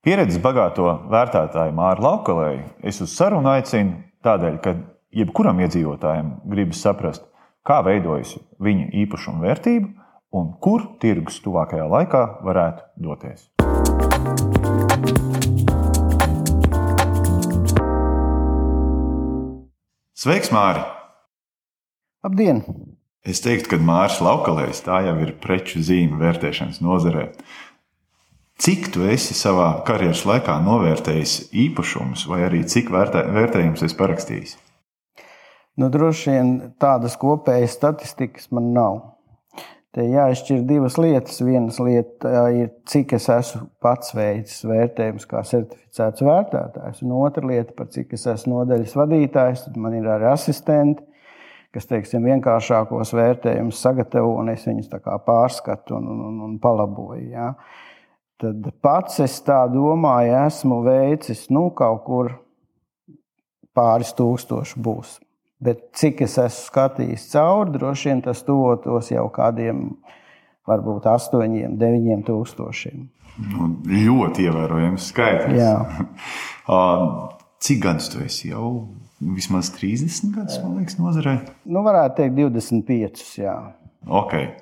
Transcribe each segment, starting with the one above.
Pieredzes bagāto vērtētāju Māru Laukalēju es uz sarunu aicinu tādēļ, ka jebkuram iedzīvotājam gribas saprast, kā veidojas viņa īpašuma vērtība un kur tirgus tuvākajā laikā varētu doties. Sveiks, Māri! Labdien! Es teiktu, ka Mārcis Laukalējs tā jau ir preču zīme vērtēšanas nozarē. Cik tu esi savā karjeras laikā novērtējis īpašumus, vai arī cik vērtē, vērtējumus esi parakstījis? Nu, droši vien tādas kopējas statistikas man nav. Te jāizšķir divas lietas. Viena lieta ir, cik es esmu pats veicis vērtējumus kā certificēts vērtētājs, un otra lieta, par cik es esmu nodaļas vadītājs. Tad man ir arī asistenti, kas teiksim, vienkāršākos vērtējumus sagatavo un es viņus pārskatu un, un, un, palaboju. Ja. Tad pats es tā domāju, esmu veicis nu, kaut kur pāris tūkstoši būs. Bet cik es esmu skatījis cauri, droši vien tas tuvotos jau kādiem, varbūt astoņiem, deviņiem tūkstošiem. Nu, ļoti ievērojams skaitlis. Cik gadus tu esi jau vismaz 30 gadus, man liekas, nozarē? Nu, varētu teikt, 25. Jā. Okay.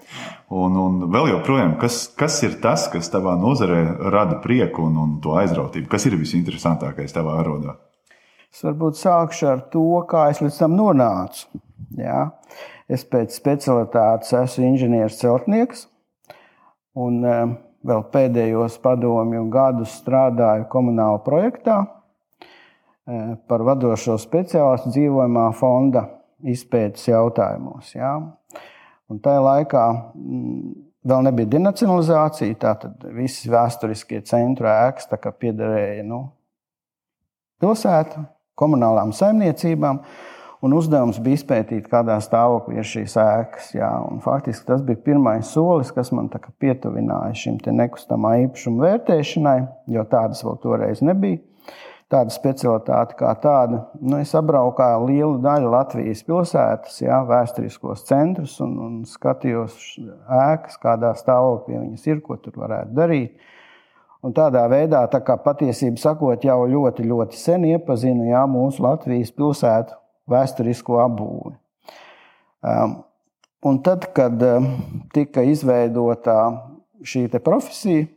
Un, un vēl joprojām, kas, kas ir tas, kas tavā nozarē rada prieku un, un to aizrautību? Kas ir visinteresantākais tavā arodā? Es varbūt sākšu ar to, kā es līdz tam nonācu. Jā. Es pēc specialitātes esmu inženieris celtnieks. Un eh, vēl pēdējos padomju gadus strādāju komunāla projektā par vadošo speciālistu dzīvojamā fonda izpētes jautājumos. Ja? Un tajā laikā mm, vēl nebija denacionalizācija, tātad visi vēsturiskie centra ēkas piederēja nu, pilsētu, komunālām saimniecībām. Un uzdevums bija izpētīt, kādā stāvoklī ir šīs ēkas. Jā, faktiski tas bija pirmais solis, kas man pietuvināja šim nekustamā īpašuma vērtēšanai, jo tādas vēl toreiz nebija tāda specialitāte kā tāda. Nu, es apbraukāju lielu daļu Latvijas pilsētas, jā, vēsturiskos centrus un, un skatījos ēkas, kādā stāvoklī viņas ir, ko tur varētu darīt. Un tādā veidā, tā kā patiesībā sakot, jau ļoti, ļoti sen iepazinu jā, mūsu Latvijas pilsētu vēsturisko apbūvi. Um, un tad, kad um, tika izveidota šī profesija,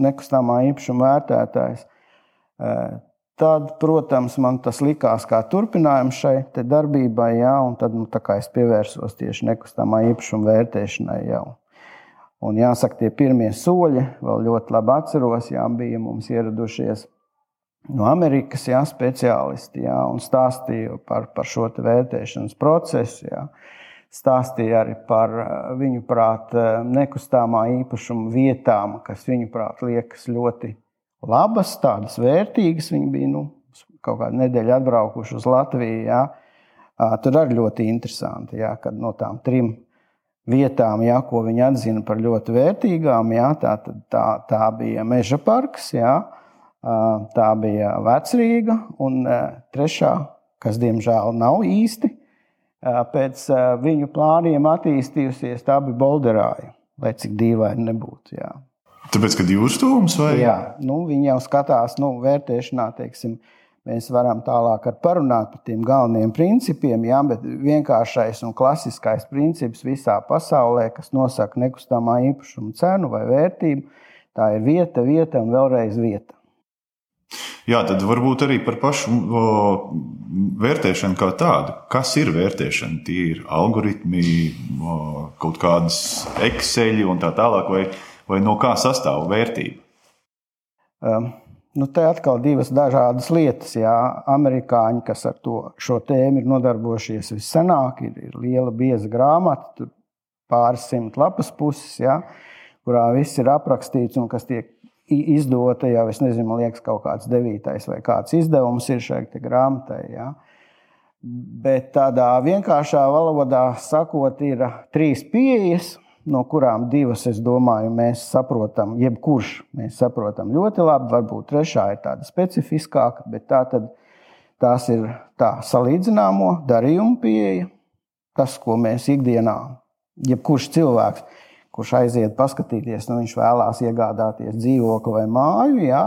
nekustamā īpašuma vērtētājs, uh, Tad, protams, man tas likās kā turpinājums šai darbībai, jā, un tad nu, es pievērsos tieši nekustamā īpašuma vērtēšanai. Jau. Un jāsaka, tie pirmie soļi, vēl ļoti labi atceros, jā, bija mums ieradušies no Amerikas jā, speciālisti jā, un stāstīja par, par šo vērtēšanas procesu. Jā. Stāstīja arī par viņu prātu nekustamā īpašuma vietām, kas viņu prātu liekas ļoti labas, tādas vērtīgas. Viņi bija nu, kaut kādu nedēļu atbraukuši uz Latviju. Jā. Tur arī ļoti interesanti, jā, kad no tām trim vietām, jā, ko viņi atzina par ļoti vērtīgām, jā, tā, tā, tā bija Meža parks, jā, tā bija Vecrīga, un trešā, kas diemžēl nav īsti pēc viņu plāniem attīstījusies, tā bija Bolderāja, lai cik dīvaini nebūtu. Jā. Tāpēc, kad jūras tuvums vai? Jā, nu, viņi jau skatās, nu, vērtēšanā, teiksim, mēs varam tālāk parunāt par tiem galvenajiem principiem, jā, bet vienkāršais un klasiskais princips visā pasaulē, kas nosaka nekustamā īpašuma cenu vai vērtību, tā ir vieta, vieta un vēlreiz vieta. Jā, tad varbūt arī par pašu o, vērtēšanu kā tādu. Kas ir vērtēšana? Tie ir algoritmi, o, kaut kādas Excel un tā tālāk. Vai vai no kā sastāv vērtība? Um. Nu, te atkal divas dažādas lietas. Jā. Amerikāņi, kas ar to, šo tēmu ir nodarbojušies viscenāk, ir, ir liela bieza grāmata, pāris simt lapas puses, jā, kurā viss ir aprakstīts un kas tiek izdota jau, es nezinu, man liekas, kaut kāds devītais vai kāds izdevums ir šai grāmatai. Jā. Bet tādā vienkāršā valodā sakot, ir trīs pieejas no kurām divas, es domāju, mēs saprotam, jebkurš mēs saprotam ļoti labi. Varbūt trešā ir tāda specifiskāka, bet tā tad, tās ir tā salīdzināmo darījumu pieeja. Tas, ko mēs ikdienā, jebkurš cilvēks, kurš aiziet paskatīties, nu, viņš vēlās iegādāties dzīvokli vai māju, jā,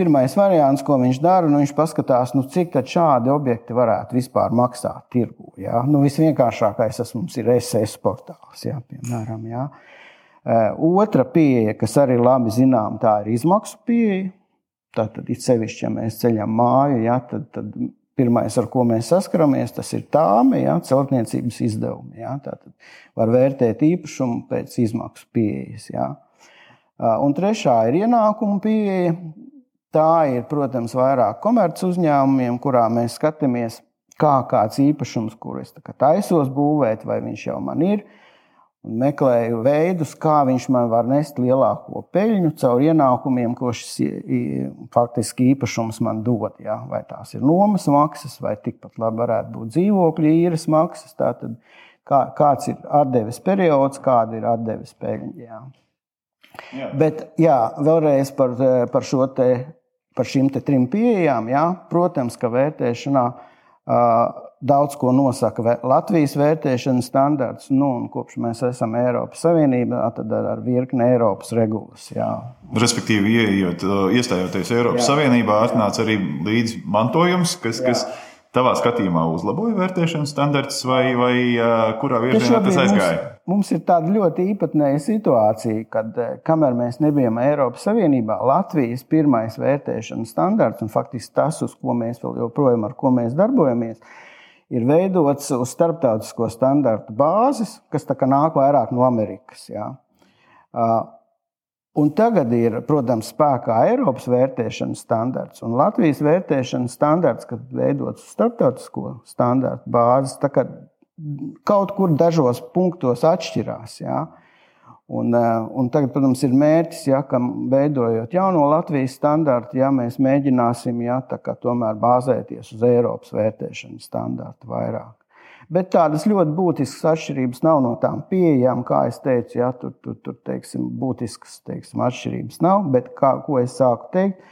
pirmais variants, ko viņš dara, nu, viņš paskatās, nu, cik šādi objekti varētu vispār maksāt tirgu. Ja? Nu, visvienkāršākais tas mums ir SS portāls, ja? piemēram. Ja? Otra pieeja, kas arī labi zinām, tā ir izmaksu pieeja. Tātad, it sevišķi, ja mēs ceļam māju, ja, tad, tad pirmais, ar ko mēs saskaramies, tas ir tāme, ja, celtniecības izdevumi. Ja. Tātad var vērtēt īpašumu pēc izmaksu pieejas. Ja. Un trešā ir ienākuma pieeja. Tā ir, protams, vairāk komerc uzņēmumiem, kurā mēs skatāmies, kā kāds īpašums, kurus taisos būvēt, vai viņš jau man ir, meklēju veidus, kā viņš man var nest lielāko peļņu caur ienākumiem, ko šis faktiski īpašums man dod. Ja? Vai tās ir nomas maksas, vai tikpat labi varētu būt dzīvokļu īres maksas. Tātad, kā, kāds ir atdeves periods, kāda ir atdeves peļņa. Ja? Jā. Bet jā, vēlreiz par, par, te, par šīm trim pieejām. Jā. Protams, ka vērtēšanā uh, daudz ko nosaka Latvijas vērtēšanas standarts. Nu, kopš mēs esam Eiropas Savienībā, tad ar, ar virkni Eiropas regulas. Jā. Respektīvi, ieejot, iestājoties Eiropas jā. Savienībā, atnāca arī līdzi mantojums, kas. Jā. kas Tavā skatījumā uzlaboja vērtēšanas standarts, vai, vai kurā virzienā tas aizgāja? Mums, mums ir tāda ļoti īpatnēja situācija, kad kamēr mēs nebijām Eiropas Savienībā, Latvijas pirmais vērtēšanas standarts, un faktiski tas, uz ko mēs vēl joprojām ar ko mēs darbojamies, ir veidots uz starptautisko standartu bāzes, kas nāk vairāk no Amerikas. Ja. Un tagad ir, protams, spēkā Eiropas vērtēšanas standarts un Latvijas vērtēšanas standarts, kad veidots starptautisko standartu bāzes. Kaut kur dažos punktos atšķirās. Ja. Un, eh, un tagad, protams, ir mērķis, ja, ka veidojot jauno Latvijas standartu, ja mēs mēģināsim ja, tomēr bāzēties uz Eiropas vērtēšanas standartu vairāk. Bet tādas ļoti būtiskas atšķirības nav no tām pieejām, kā es teicu, ja, tur, tur, tur teiksim, būtiskas teiksim, atšķirības nav. Bet kā, ko es sāku teikt,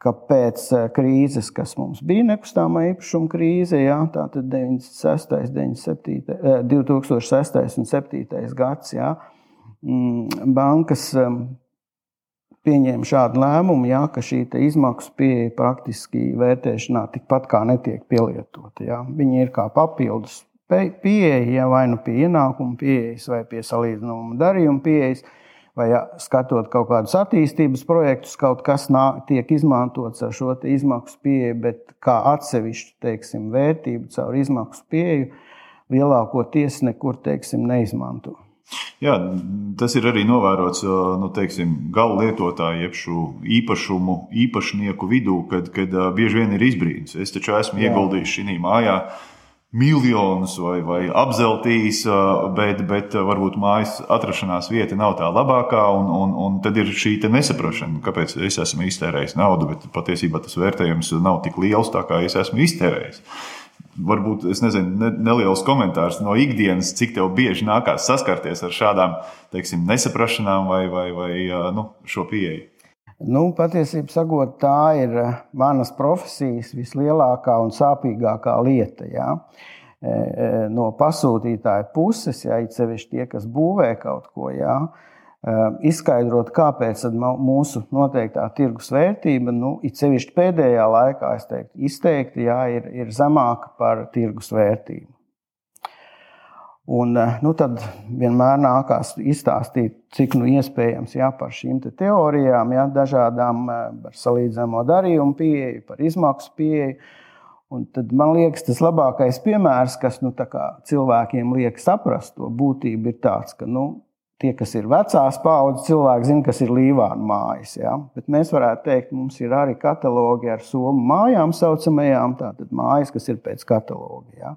ka pēc eh, krīzes, kas mums bija nekustamā īpašuma krīze, ja, tātad 96, 97, 2006 un 2007 gads. Ja, Mm, bankas um, pieņēma šādu lēmumu, jā, ka šī izmaksu pieeja praktiski vērtēšanā tikpat kā netiek pielietota. Jā. Viņi ir kā papildus pieeja, ja vai nu pie ienākuma pieejas, vai pie salīdzinājuma darījuma pieejas, vai ja, skatot kaut kādus attīstības projektus, kaut kas nā, tiek izmantots ar šo izmaksu pieeju, bet kā atsevišķu teiksim, vērtību caur izmaksu pieeju lielākoties nekur teiksim, neizmanto. Jā, tas ir arī novērots nu, teiksim, gala lietotāju, jeb šo īpašumu, īpašnieku vidū, kad, kad bieži vien ir izbrīns. Es taču esmu Jā. ieguldījis šī mājā miljonus vai, vai apzeltījis, bet, bet varbūt mājas atrašanās vieta nav tā labākā. Un, un, un tad ir šī nesaprašana, kāpēc es esmu iztērējis naudu, bet patiesībā tas vērtējums nav tik liels, kā es esmu iztērējis varbūt nezinu, ne, neliels komentārs no ikdienas, cik tev bieži nākās saskarties ar šādām teiksim, nesaprašanām vai, vai, vai nu, šo pieeju? Nu, patiesībā sakot, tā ir manas profesijas vislielākā un sāpīgākā lieta. Ja? No pasūtītāja puses, ja it sevišķi tie, kas būvē kaut ko, ja? Izskaidrot, kāpēc mūsu noteiktā tirgus vērtība, nu, it sevišķi pēdējā laikā, teiktu, izteikti jā, ir, ir zemāka par tirgus vērtību. Un, eh, nu, tad vienmēr nākās izstāstīt, cik nu iespējams jā, par šīm te teorijām, jā, dažādām eh, par salīdzināmo darījumu pieeju, par izmaksu pieeju. Un tad man liekas, tas labākais piemērs, kas nu, cilvēkiem liek saprast to būtību, ir tāds, ka nu, Tie, kas ir vecās paudzes cilvēki, zina, kas ir līvāna mājas. Ja? Bet mēs varētu teikt, mums ir arī katalogi ar somu mājām, saucamajām, tātad mājas, kas ir pēc kataloga. Ja?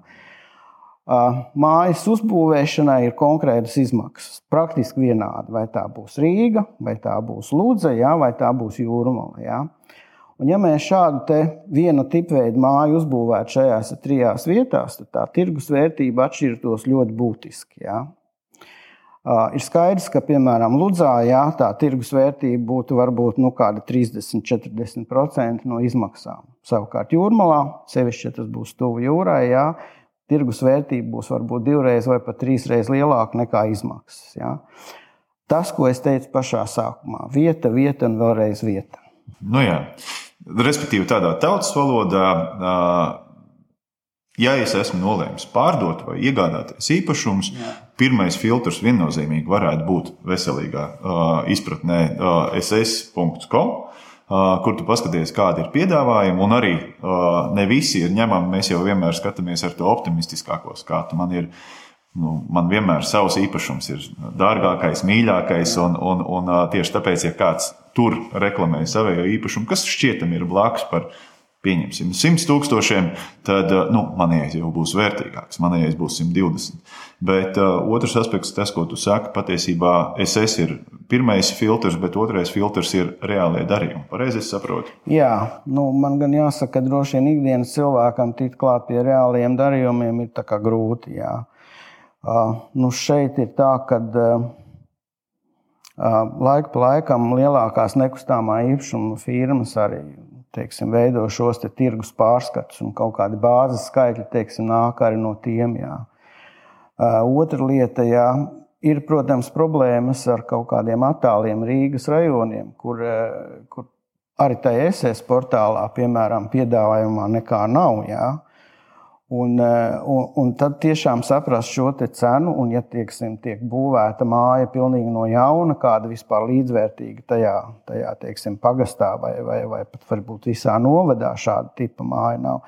Mājas uzbūvēšanai ir konkrētas izmaksas. Praktiski vienādi. Vai tā būs Rīga, vai tā būs Lūdza, ja? vai tā būs Jūrmala. Ja? Un, ja mēs šādu vienu tipveidu māju uzbūvētu šajās trijās vietās, tad tā tirgus vērtība atšķirtos ļoti būtiski. Ja? Ir skaidrs, ka, piemēram, Ludzā jā, tā tirgus vērtība būtu varbūt nu, 30-40% no izmaksām. Savukārt Jūrmalā, sevišķi, ja tas būs tuvu jūrai, jā, tirgus vērtība būs varbūt divreiz vai pat trīsreiz lielāka nekā izmaksas. Jā. Tas, ko es teicu pašā sākumā, vieta, vieta un vēlreiz vieta. Nu, jā. Respektīvi, tādā tautas valodā, ja es esmu nolēmis pārdot vai iegādāties īpašumus, pirmais filtrs viennozīmīgi varētu būt veselīgā izpratnē ss.com kur tu paskaties, kādi ir piedāvājumi, un arī ne visi ir ņemami. Mēs jau vienmēr skatāmies ar to optimistiskāko skatu. Man ir nu, man vienmēr savs īpašums ir dārgākais, mīļākais, un, un, un tieši tāpēc, ja kāds tur reklamē savējo īpašumu, kas šķietam ir blakus par pieņemsim 100 tūkstošiem, tad nu, manējais jau būs vērtīgāks, manējais būs 120. Bet uh, otrs aspekts, tas, ko tu saki, patiesībā SS ir pirmais filtrs, bet otrais filtrs ir reālie darījumi. Pareizi es saprotu? Jā, nu, man gan jāsaka, ka droši vien ikdienas cilvēkam tikt klāt pie reāliem darījumiem ir grūti. Jā. Uh, nu šeit ir tā, ka uh, laiku pa laikam lielākās nekustamā īpašuma firmas arī teiksim, veido šos te tirgus pārskatus, un kaut kādi bāzes skaitļi teiksim, nāk arī no tiem. Jā. Otra lieta, jā, ir, protams, problēmas ar kaut kādiem attāliem Rīgas rajoniem, kur, kur arī tajā SS portālā, piemēram, piedāvājumā nekā nav. Jā. Un, eh, un, un tad tiešām saprast šo cenu, un, ja tieksim, tiek būvēta māja pilnīgi no jauna, kāda vispār līdzvērtīga tajā, tajā teiksim, pagastā vai, vai, vai pat varbūt visā novadā šāda tipa māja nav.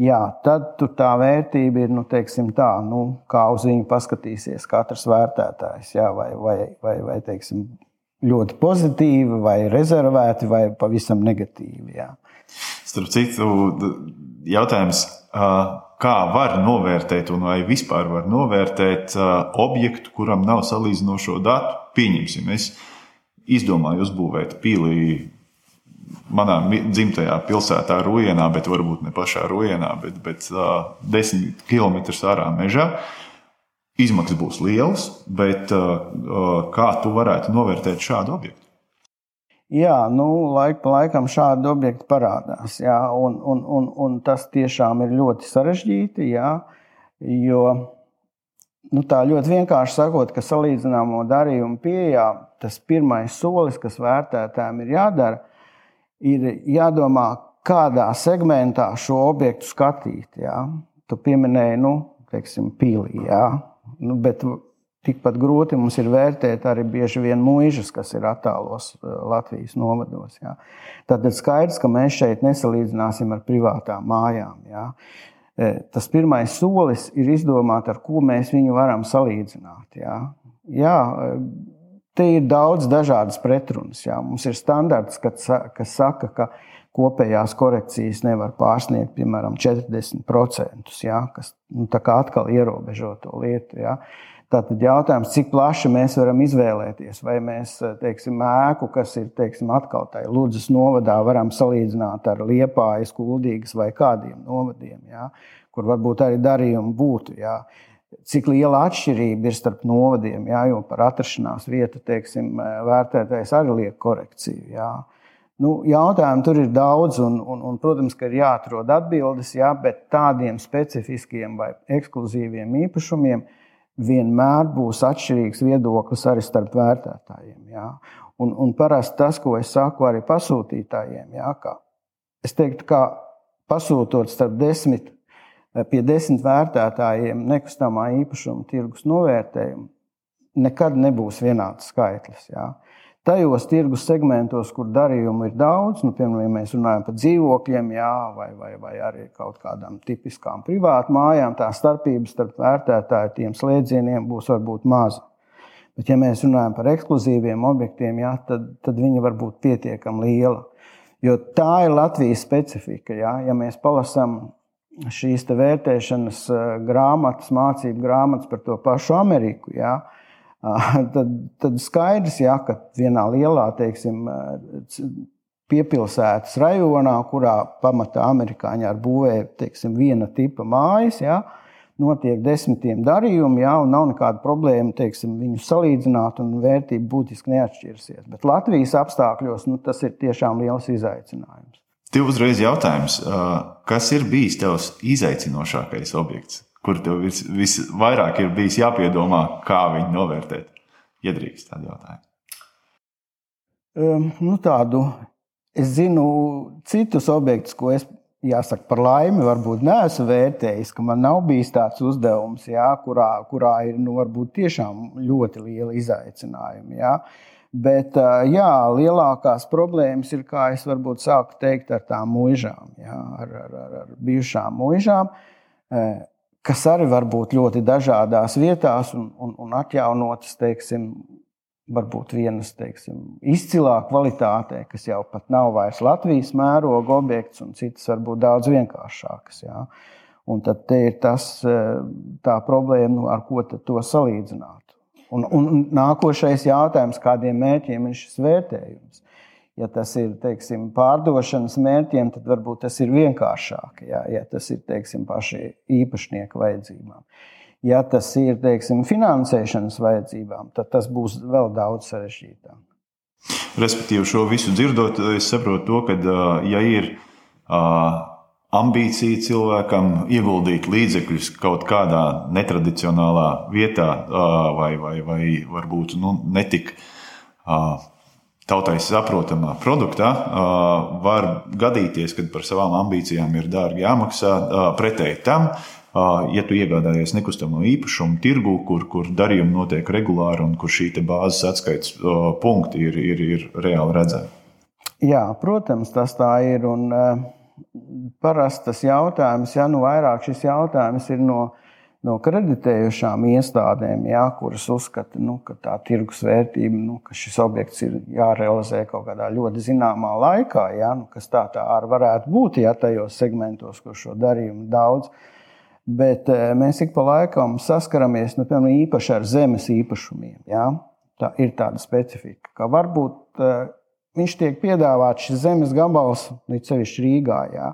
Jā, tad tā vērtība ir nu, tā, nu, kā uz viņu paskatīsies katrs vērtētājs. Jā, vai vai, vai, vai teiksim, ļoti pozitīvi, vai rezervēti, vai pavisam negatīvi. Jā. Starp citu, jautājums. Kā var novērtēt, un vai vispār var novērtēt objektu, kuram nav salīdzinošo datu. Pieņemsim, es izdomāju uzbūvēt pīlī manā dzimtajā pilsētā, Rujanā, bet varbūt ne pašā Rujanā, bet, bet uh, desmit km ārā mežā. Izmaksas būs lielas, bet uh, kā tu varētu novērtēt šādu objektu? Jā, nu, laik pa laikam šādi objekti parādās. Jā, un, un, un, un tas tiešām ir ļoti sarežģīti. Jā, jo nu, tā ļoti vienkārši sakot, ka salīdzināmo darījumu pieejā tas pirmais solis, kas vērtētājiem ir jādara, ir jādomā, kādā segmentā šo objektu skatīt. Jā. Tu pieminēji, nu, teiksim, pīlī, jā. Nu, bet Tikpat grūti mums ir vērtēt arī bieži vien mūžus, kas ir attālos eh, Latvijas novados. Jā. Tad ir skaidrs, ka mēs šeit nesalīdzināsim ar privātām mājām. Jā. E, tas pirmais solis ir izdomāt, ar ko mēs viņu varam salīdzināt. Jā. Jā, te ir daudz dažādas pretrunas. Jā. Mums ir standarts, kas saka, ka kopējās korekcijas nevar pārsniegt piemēram 40%, jā, kas nu, atkal ierobežo to lietu. Jā. Tātad jautājums, cik plaši mēs varam izvēlēties, vai mēs teiksim, ēku, kas ir teiksim, atkal tādā Lūdzes novadā, varam salīdzināt ar Liepājas, Kuldīgas vai kādiem novadiem, jā, kur varbūt arī darījumi būtu. Jā. Cik liela atšķirība ir starp novadiem, jā, jo par atrašanās vietu teiksim, vērtētājs arī liek korekciju. Jā. Nu, jautājumu tur ir daudz, un, un, un, protams, ka ir jāatrod atbildes, jā, bet tādiem specifiskiem vai ekskluzīviem īpašumiem vienmēr būs atšķirīgs viedoklis arī starp vērtētājiem. Jā. Un, un parasti tas, ko es saku arī pasūtītājiem, jā, ka es teiktu, ka pasūtot starp desmit, pie desmit vērtētājiem nekustamā īpašuma tirgus novērtējumu, nekad nebūs vienāds skaitlis. Jā tajos tirgus segmentos, kur darījumu ir daudz, nu, piemēram, ja mēs runājam par dzīvokļiem, jā, vai, vai, vai arī kaut kādām tipiskām privātu mājām, tā starpība starp vērtētāju tiem slēdzieniem būs varbūt maza. Bet, ja mēs runājam par ekskluzīviem objektiem, jā, tad, tad viņa var būt pietiekami liela. Jo tā ir Latvijas specifika. Jā. Ja mēs palasām šīs vērtēšanas eh, grāmatas, mācību grāmatas par to pašu Ameriku, jā, tad, tad skaidrs, ja, ka vienā lielā teiksim, piepilsētas rajonā, kurā pamatā amerikāņi ar būvē teiksim, viena tipa mājas, ja, notiek desmitiem darījumi, ja, un nav nekāda problēma teiksim, viņu salīdzināt, un vērtība būtiski neatšķirsies. Bet Latvijas apstākļos nu, tas ir tiešām liels izaicinājums. Tev uzreiz jautājums, kas ir bijis tavs izaicinošākais objekts? Kur tev vis, visvairāk ir bijis jāpiedomā, kā viņu novērtēt? Iedrīkst tādu jautājumu. Um, nu, tādu es zinu citus objektus, ko es jāsaka, par laimi, varbūt neesmu vērtējis, ka man nav bijis tāds uzdevums, jā, kurā, kurā ir nu, tiešām ļoti liela izaicinājuma. Jā. Bet jā, lielākās problēmas ir, kā es varbūt sāku teikt, ar tām mūžām, jā, ar, ar, ar, ar bijušām mūžām, kas arī var būt ļoti dažādās vietās un, un, un atjaunotas, teiksim, varbūt vienas teiksim, izcilā kvalitātē, kas jau pat nav vairs Latvijas mēroga objekts, un citas varbūt daudz vienkāršākas. Jā. Un tad ir tas, eh, tā problēma, nu, ar ko to salīdzināt. Un, un nākošais jautājums, kādiem mērķiem ir šis vērtējums? Ja tas ir teiksim, pārdošanas mērķiem, tad varbūt tas ir vienkāršāk. Jā, ja tas ir teiksim, paši īpašnieku vajadzībām. Ja tas ir teiksim, finansēšanas vajadzībām, tad tas būs vēl daudz sarežģītāk. Respektīvi, šo visu dzirdot, es saprotu, to, ka, ja ir ambīcija cilvēkam ieguldīt līdzekļus kaut kādā netradicionālā vietā, vai, vai, vai varbūt nu, netik tautai saprotamā produktā, var gadīties, ka par savām ambīcijām ir dārgi jāmaksā pretēji tam ja tu iegādājies nekustamo īpašumu tirgu, kur, kur darījumi notiek regulāri un kur šī bāzes atskaites punkti ir, ir, ir reāli redzami. Jā, protams, tas tā ir. Un, parasti tas jautājums, ja nu vairāk šis jautājums ir no, no kreditējušām iestādēm, jā, kuras uzskata, nu, ka tā tirgus vērtība, nu, ka šis objekts ir jārealizē kaut kādā ļoti zināmā laikā, jā, nu, kas tā, tā arī varētu būt, ja tajos segmentos, kur šo darījumu daudz Bet eh, mēs ik pa laikam saskaramies nu, piemēram, īpaši ar zemes īpašumiem. Ja? Tā ir tāda specifika, ka varbūt uh, viņš tiek piedāvāts šis zemes gabals, līdz sevišķi Rīgā, ja?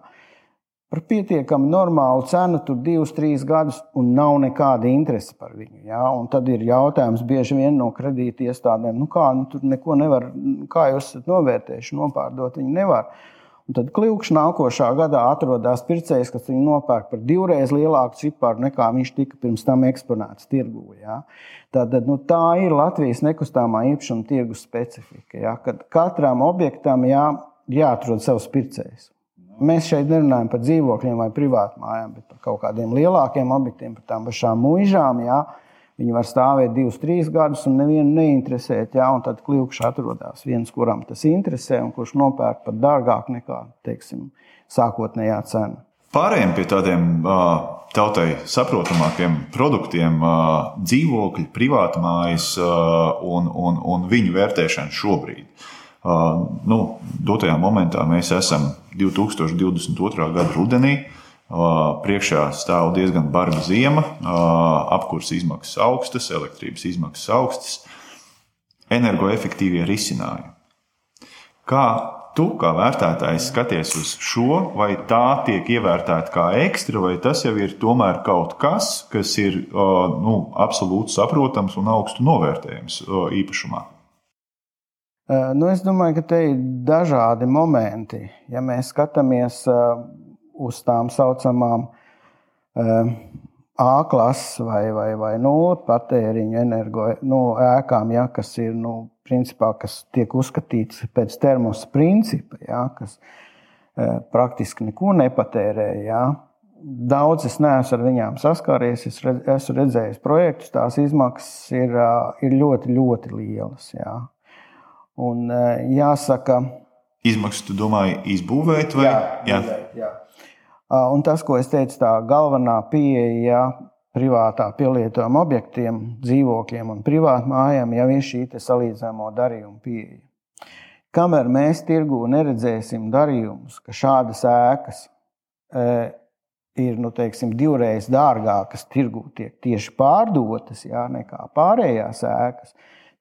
Par pietiekami normālu cenu, tur divus, trīs gadus, un nav nekāda interese par viņu. Ja? Un tad ir jautājums bieži vien no kredīti iestādēm, nu kā, nu, tur neko nevar, kā jūs esat novērtējuši, nopārdot viņu nevar. Un tad klikšķis nākošā gadā atrodas pircējs, kas viņu nopērk par divreiz lielāku ciparu nekā viņš tika pirms tam eksponēts tirgū. Ja? Tātad, nu, tā ir Latvijas nekustamā īpašuma tirgus specifika. Ja? Kad katram objektam jā, jāatrod savs pircējs. Mēs šeit nerunājam par dzīvokļiem vai privātmājām, bet par kaut kādiem lielākiem objektiem, par tām pašām mūžām. Ja? Viņi var stāvēt divus, trīs gadus un nevienu neinteresēt. Jā, un tad kļūkšs atrodas viens, kuram tas interesē un kurš nopērk pat dārgāk nekā teiksim, sākotnējā cena. Pārējiem pie tādiem tautai saprotamākiem produktiem, dzīvokļi, privātmājas un, un, un viņu vērtēšana šobrīd. Nu, dotajā momentā mēs esam 2022. gada rudenī. Priekšā stāv diezgan barga zima, apkurses izmaksas augstas, elektrības izmaksas augstas, energoefektīvie risinājumi. Kā tu, kā vērtētājs, skaties uz šo, vai tā tiek ievērtēta kā ekstra, vai tas jau ir tomēr kaut kas, kas ir nu, absolūti saprotams un augstu novērtējams īpašumā? Nu, es domāju, ka te ir dažādi momenti. Ja mēs skatāmies uz tām saucamām uh, A klases vai, vai, vai nulles patēriņu energo nu, ēkām, ja, kas ir nu, principā, kas tiek uzskatīts pēc termosa principa, ja, kas praktiski neko nepatērē. Ja. Daudz es neesmu ar viņām saskāries. Es redz, esmu redzējis projektus, tās izmaksas ir, ir ļoti, ļoti lielas. Ja. Un, uh, jāsaka, Izmaksas, tu domāji, izbūvēt vai? Jā, jā. Jā. Un tas, ko es teicu, tā galvenā pieeja privātā pielietojuma objektiem, dzīvokļiem un privātmājām jau ir šī salīdzināmo darījumu pieeja. Kamēr mēs tirgū neredzēsim darījumus, ka šādas ēkas e, ir nu, teiksim, divreiz dārgākas, tirgū tiek tieši pārdotas jā, nekā pārējās ēkas,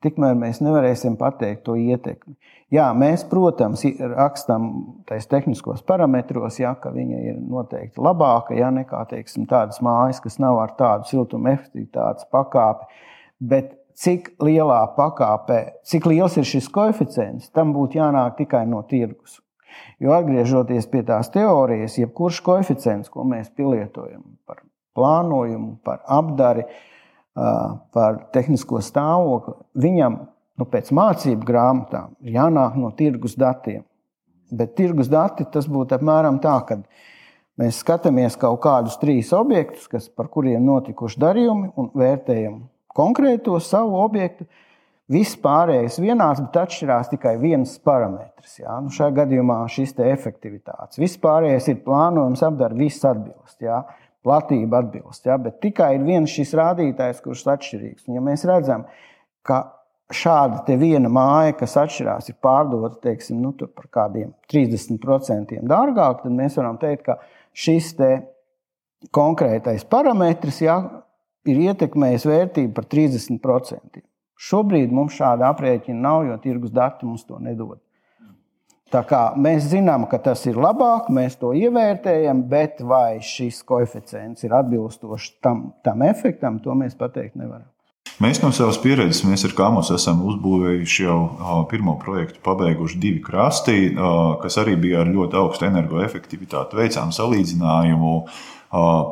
tikmēr mēs nevarēsim pateikt to ietekmi. Jā, mēs, protams, rakstām tais tehniskos parametros, ja, ka viņa ir noteikti labāka ja, nekā teiksim, tādas mājas, kas nav ar tādu siltuma efektivitātes pakāpi. Bet cik lielā pakāpē, cik liels ir šis koeficients, tam būtu jānāk tikai no tirgus. Jo atgriežoties pie tās teorijas, jebkurš koeficients, ko mēs pielietojam par plānojumu, par apdari, par tehnisko stāvokli, viņam nu, pēc mācību grāmatām ir jānāk no tirgus datiem. Bet tirgus dati tas būtu apmēram tā, ka mēs skatāmies kaut kādus trīs objektus, kas, par kuriem notikuši darījumi, un vērtējam konkrēto savu objektu. Viss pārējais vienāds, bet atšķirās tikai viens parametrs. Jā. Nu, šajā gadījumā šis te efektivitātes. Viss pārējais ir plānojums, apdara, viss atbilst. Jā. Platība atbilst. Jā. Bet tikai ir viens šis rādītājs, kurš ir atšķirīgs. Un, ja mēs redzam, ka šāda viena māja, kas atšķirās, ir pārdota teiksim, nu, par kādiem 30% dārgāk, tad mēs varam teikt, ka šis konkrētais parametrs jā, ir ietekmējis vērtību par 30%. Šobrīd mums šāda aprēķina nav, jo tirgus dati mums to nedod. Mēs zinām, ka tas ir labāk, mēs to ievērtējam, bet vai šis koeficients ir atbilstošs tam, tam efektam, to mēs pateikt nevaram. Mēs no savas pieredzes, mēs ar Kāmus esam uzbūvējuši jau pirmo projektu, pabeiguši divi krasti, kas arī bija ar ļoti augstu energoefektivitāti. Veicām salīdzinājumu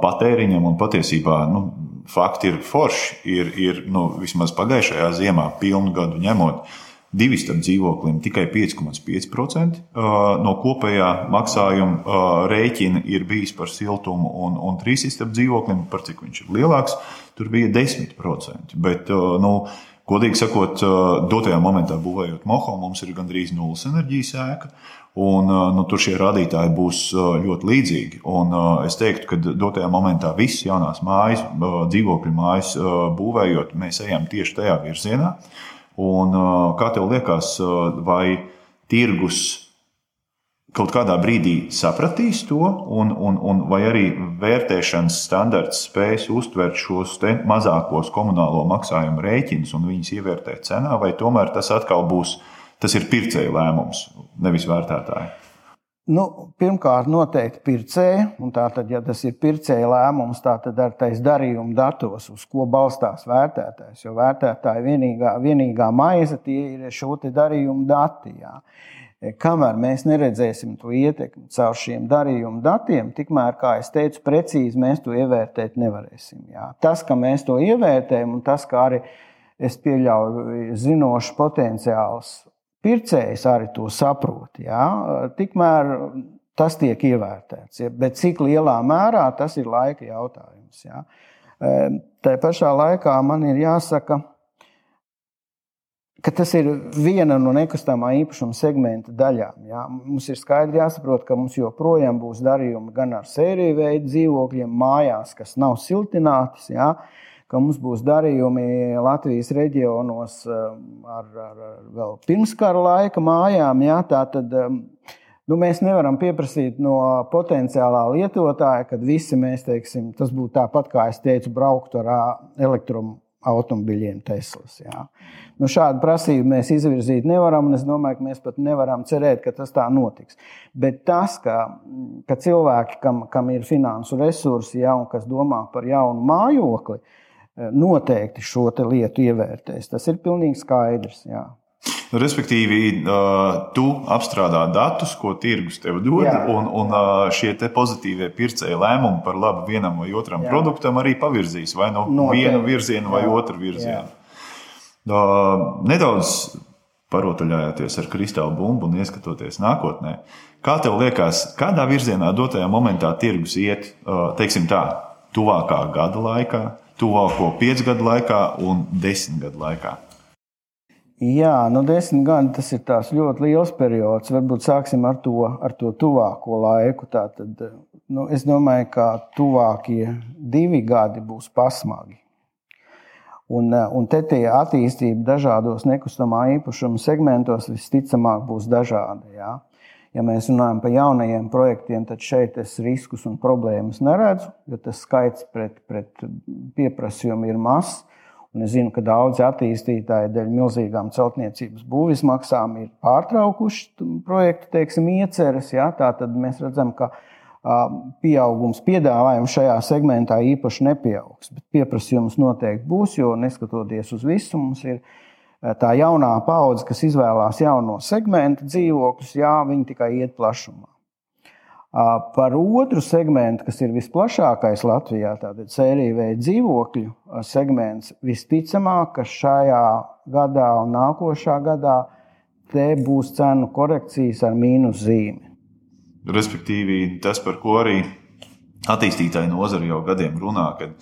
patēriņam un patiesībā nu, fakti ir forši. Ir, ir nu, vismaz pagājušajā ziemā, pilnu gadu ņemot, divi starp dzīvoklim tikai 5,5% no kopējā maksājuma rēķina ir bijis par siltumu, un, un trīs starp dzīvoklim, par cik viņš ir lielāks tur bija 10%. Bet, uh, nu, godīgi sakot, uh, dotajā momentā būvējot moho, mums ir gandrīz nulles enerģijas ēka. Un, uh, nu, tur šie rādītāji būs ļoti līdzīgi. Un, es teiktu, ka dotajā momentā visas jaunās mājas, dzīvokļu mājas būvējot, mēs ejam tieši tajā virzienā. Un, kā tev liekas, vai tirgus kaut kādā brīdī sapratīs to, un, un, un vai arī vērtēšanas standarts spēs uztvert šos mazākos komunālo maksājumu rēķinus un viņus ievērtēt cenā, vai tomēr tas atkal būs tas ir pircēja lēmums, nevis vērtētāja. Nu, pirmkārt, noteikti pircēji, un tātad, ja tas ir pircēja lēmums, tad ar tais darījuma datos, uz ko balstās vērtētājs. Jo vērtētāja vienīgā, vienīgā maize tie ir šo darījumu dati. Jā. Kamēr mēs neredzēsim to ietekmi caur šiem darījumu datiem, tikmēr, kā jau teicu, precīzi mēs to ievērtēt nevarēsim. Jā. Tas, ka mēs to ievērtējam, un tas, kā arī es pieļauju, zinošs potenciāls pircējs arī to saprot. Jā. Tikmēr tas tiek ievērtēts. Ja. Bet cik lielā mērā tas ir laika jautājums. Jā. Tā pašā laikā man ir jāsaka, ka tas ir viena no nekustamā īpašuma segmenta daļām. Ja? Mums ir skaidri jāsaprot, ka mums joprojām būs darījumi gan ar sēriju veidu dzīvokļiem, mājās, kas nav siltinātas. Ja? Ka mums būs darījumi Latvijas reģionos um, ar, ar, ar vēl pirmskara laika mājām. Ja? Tā tad um, nu, mēs nevaram pieprasīt no potenciālā lietotāja, kad visi mēs teiksim, tas būtu tāpat, kā es teicu, braukt ar automobiļiem Teslas. Jā. Nu, šādu prasību mēs izvirzīt nevaram, un es domāju, ka mēs pat nevaram cerēt, ka tas tā notiks. Bet tas, ka, ka cilvēki, kam, kam ir finansu resursi, ja, un kas domā par jaunu mājokli, noteikti šo lietu ievērtēs. Tas ir pilnīgi skaidrs. Jā. Respektīvi, tu apstrādā datus, ko tirgus tev dod, Jā. un, un šie pozitīvie pircēji lēmumi par labu vienam vai otram Jā. produktam arī pavirzīs vai nu no vienu virzienu vai Jā. otru virzienu. Jā. Nedaudz parotaļājāties ar kristālu bumbu un ieskatoties nākotnē. Kā tev liekas, kādā virzienā dotajā momentā tirgus iet, teiksim tā, tuvākā gada laikā, tuvāko piecu gadu laikā un desmit gadu laikā? Jā, nu desmit gadi tas ir ļoti liels periods. Varbūt sāksim ar to, ar to tuvāko laiku. Tātad, nu, es domāju, ka tuvākie divi gadi būs pasmagi. Un, un te tie attīstība dažādos nekustamā īpašuma segmentos visticamāk būs dažāda. Jā. Ja mēs runājam par jaunajiem projektiem, tad šeit es riskus un problēmas neredzu, jo tas skaits pret, pret pieprasījumu ir mazs. Un es zinu, ka daudzi attīstītāji dēļ milzīgām celtniecības būvizmaksām ir pārtraukuši projektu teiksim, ieceres. Ja? Tad mēs redzam, ka pieaugums piedāvājums šajā segmentā īpaši nepieaugs. Bet pieprasījums noteikti būs, jo neskatoties uz visu, mums ir tā jaunā paudze, kas izvēlās jauno segmentu dzīvokļus, jā, viņi tikai iet plašumā. Par otru segmentu, kas ir visplašākais Latvijā, tātad sērija veida dzīvokļu segments, visticamāk, ka šajā gadā un nākošā gadā te būs cenu korekcijas ar mīnus zīmi. Respektīvi, tas, par ko arī attīstītāji nozare jau gadiem runā, kad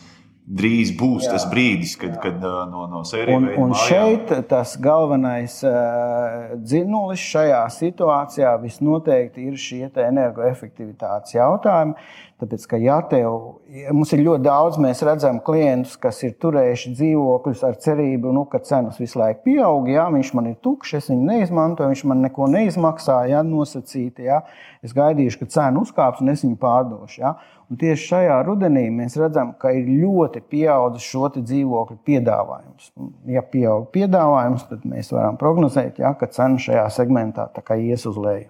drīz būs jā, tas brīdis, kad, jā. kad no, no sērijas un, un šeit tas galvenais uh, dzinulis šajā situācijā visnoteikti ir šie energoefektivitātes jautājumi. Tāpēc, ka ja tev, mums ir ļoti daudz, mēs redzam klientus, kas ir turējuši dzīvokļus ar cerību, nu, ka cenas visu laiku pieaug. Jā, viņš man ir tukšs, es viņu neizmantoju, viņš man neko neizmaksā, ja nosacīti. Jā. Es gaidīšu, ka cena uzkāps un es viņu pārdošu. Jā. Un tieši šajā rudenī mēs redzam, ka ir ļoti pieaudzis šo dzīvokļu piedāvājums. Ja pieaug piedāvājums, tad mēs varam prognozēt, jā, ka cena šajā segmentā ies uz leju.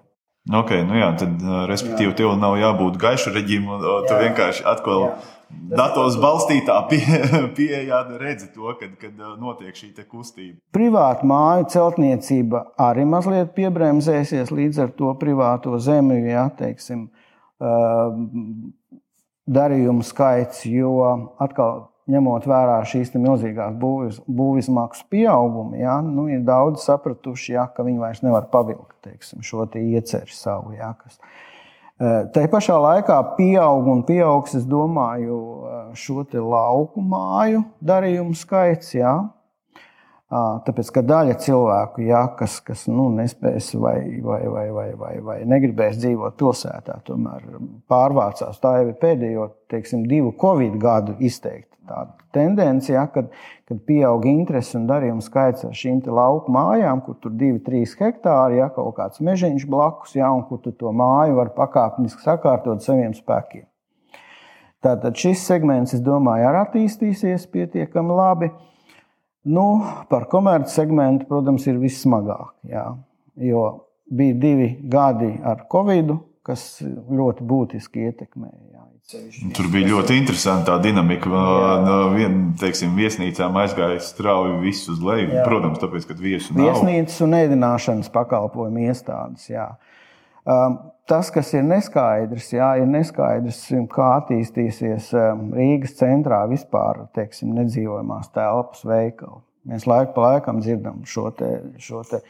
Okay, nu jā, tad, respektīvi, jā. tev nav jābūt gaišu reģimam. Tu jā. vienkārši atkal jā. datos balstītā pieejā pie, redzi to, kad, kad notiek šī kustība. Privāta māju celtniecība arī mazliet piebremzēsies līdz ar to privāto zemi, jā, teiksim, darījumu skaits, jo atkal ņemot vērā šīs milzīgās būvizmaksu pieaugumu, ja, nu, ir daudz sapratuši, ja, ka viņi vairs nevar pavilkt teiksim, šo te ieceru savu. Ja, kas, Tā pašā laikā pieaug un pieaugs, es domāju, šo lauku māju darījumu skaits. Ja, Tāpēc, ka daļa cilvēku, ja, kas, kas nu, nespēs vai, vai, vai, vai, vai, vai negribēs dzīvot pilsētā, tomēr pārvācās. Tā jau ir pēdējo teiksim, divu Covid gadu izteikta tendence, ja, kad, kad pieaug interesi un darījuma skaits ar šīm lauku mājām, kur tur ir 2-3 hektāri, ja kaut kāds mežiņš blakus, ja, un kur tu to māju var pakāpeniski sakārtot saviem spēkiem. Tātad šis segments, es domāju, arī attīstīsies pietiekami labi. Nu, par komerci segmentu, protams, ir vissmagāk. Jā, jo bija divi gadi ar Covid, kas ļoti būtiski ietekmēja. Jā. Tur bija ļoti interesanti tā dinamika. No vienas viesnīcām aizgāja strauji viss uz leju. Jā. Protams, tāpēc, ka viesu nav. Viesnīcas un ēdināšanas pakalpojumu iestādes. Jā. Um, tas, kas ir neskaidrs, jā, ir neskaidrs, kā attīstīsies um, Rīgas centrā vispār teiksim, nedzīvojamās telpas veikali. Mēs laiku pa laikam dzirdam šo, te, šo te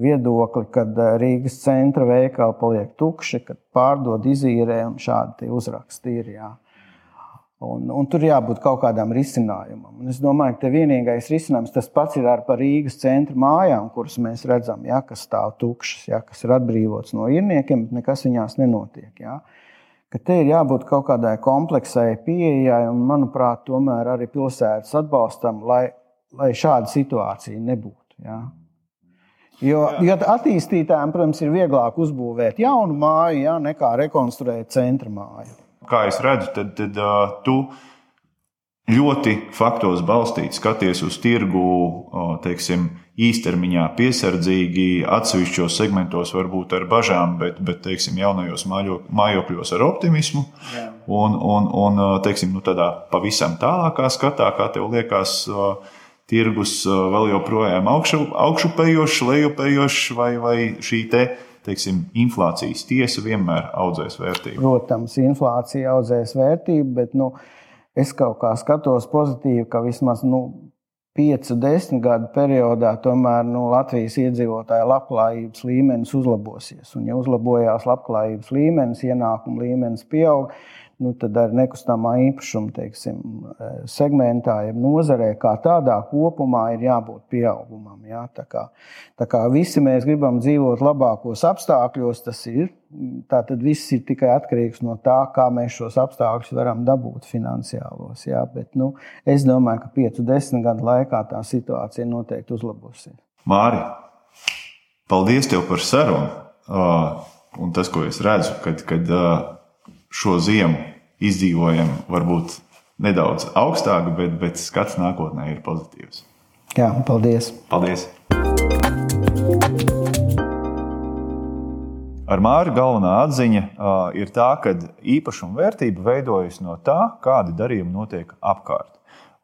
viedokli, kad eh, Rīgas centra veikali paliek tukši, kad pārdod izīrē un šādi uzraksti ir. Jā. Un, un tur jābūt kaut kādam risinājumam. Un es domāju, ka vienīgais risinājums tas pats ir ar Rīgas centra mājām, kuras mēs redzam, ja, kas stāv tukšas, ja, kas ir atbrīvotas no īrniekiem, bet nekas viņās nenotiek. Ja. Ka te ir jābūt kaut kādai kompleksai pieejai, un, manuprāt, tomēr arī pilsētas atbalstam, lai, lai šāda situācija nebūtu. Ja. Jo, jo attīstītājiem, protams, ir vieglāk uzbūvēt jaunu māju ja, nekā rekonstruēt centra māju. Kā es redzu, tad, tad uh, tu ļoti faktos balstīts skaties uz tirgu, teiksim, īstermiņā piesardzīgi, atsevišķos segmentos varbūt ar bažām, bet, bet teiksim, jaunajos mājokļos ar optimismu. Jā. Un, un, un teiksim, nu, tādā pavisam tālākā skatā, kā tev liekas, tirgus vēl joprojām augšu, augšupējošs, lejupējošs, vai, vai šī te, teiksim, inflācijas tiesa vienmēr audzēs vērtību? Protams, inflācija audzēs vērtību, bet nu, es kaut kā skatos pozitīvi, ka vismaz nu, 5-10 gadu periodā tomēr nu, Latvijas iedzīvotāja labklājības līmenis uzlabosies. Un, ja uzlabojās labklājības līmenis, ienākuma līmenis pieaug, nu, tad ar nekustamā īpašuma teiksim, segmentā, ja nozarē kā tādā kopumā ir jābūt pieaugumam. Jā. Tā kā, tā kā visi mēs gribam dzīvot labākos apstākļos, tas ir. Tātad viss ir tikai atkarīgs no tā, kā mēs šos apstākļus varam dabūt finansiālos. Jā. Bet, nu, es domāju, ka 5-10 gadu laikā tā situācija noteikti uzlabosies. Māri, paldies tev par sarunu! Uh, un tas, ko es redzu, kad, kad uh, šo ziemu izdzīvojam varbūt nedaudz augstāk, bet, bet skats nākotnē ir pozitīvs. Jā, paldies! Paldies! Ar Māri galvenā atziņa uh, ir tā, ka īpašuma vērtība veidojas no tā, kādi darījumi notiek apkārt.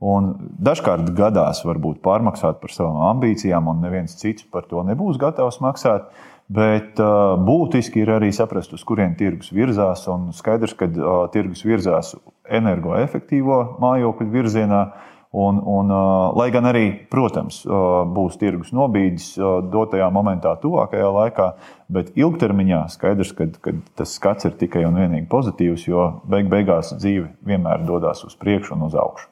Un dažkārt gadās varbūt pārmaksāt par savām ambīcijām, un neviens cits par to nebūs gatavs maksāt. Bet uh, būtiski ir arī saprast, uz kurien tirgus virzās. Un skaidrs, ka uh, tirgus virzās energoefektīvo mājokļu virzienā. Un, un, lai gan arī, protams, būs tirgus nobīdes dotajā momentā, tuvākajā laikā, bet ilgtermiņā skaidrs, ka, ka tas skats ir tikai un vienīgi pozitīvs, jo beig beigās dzīve vienmēr dodas uz priekšu un uz augšu.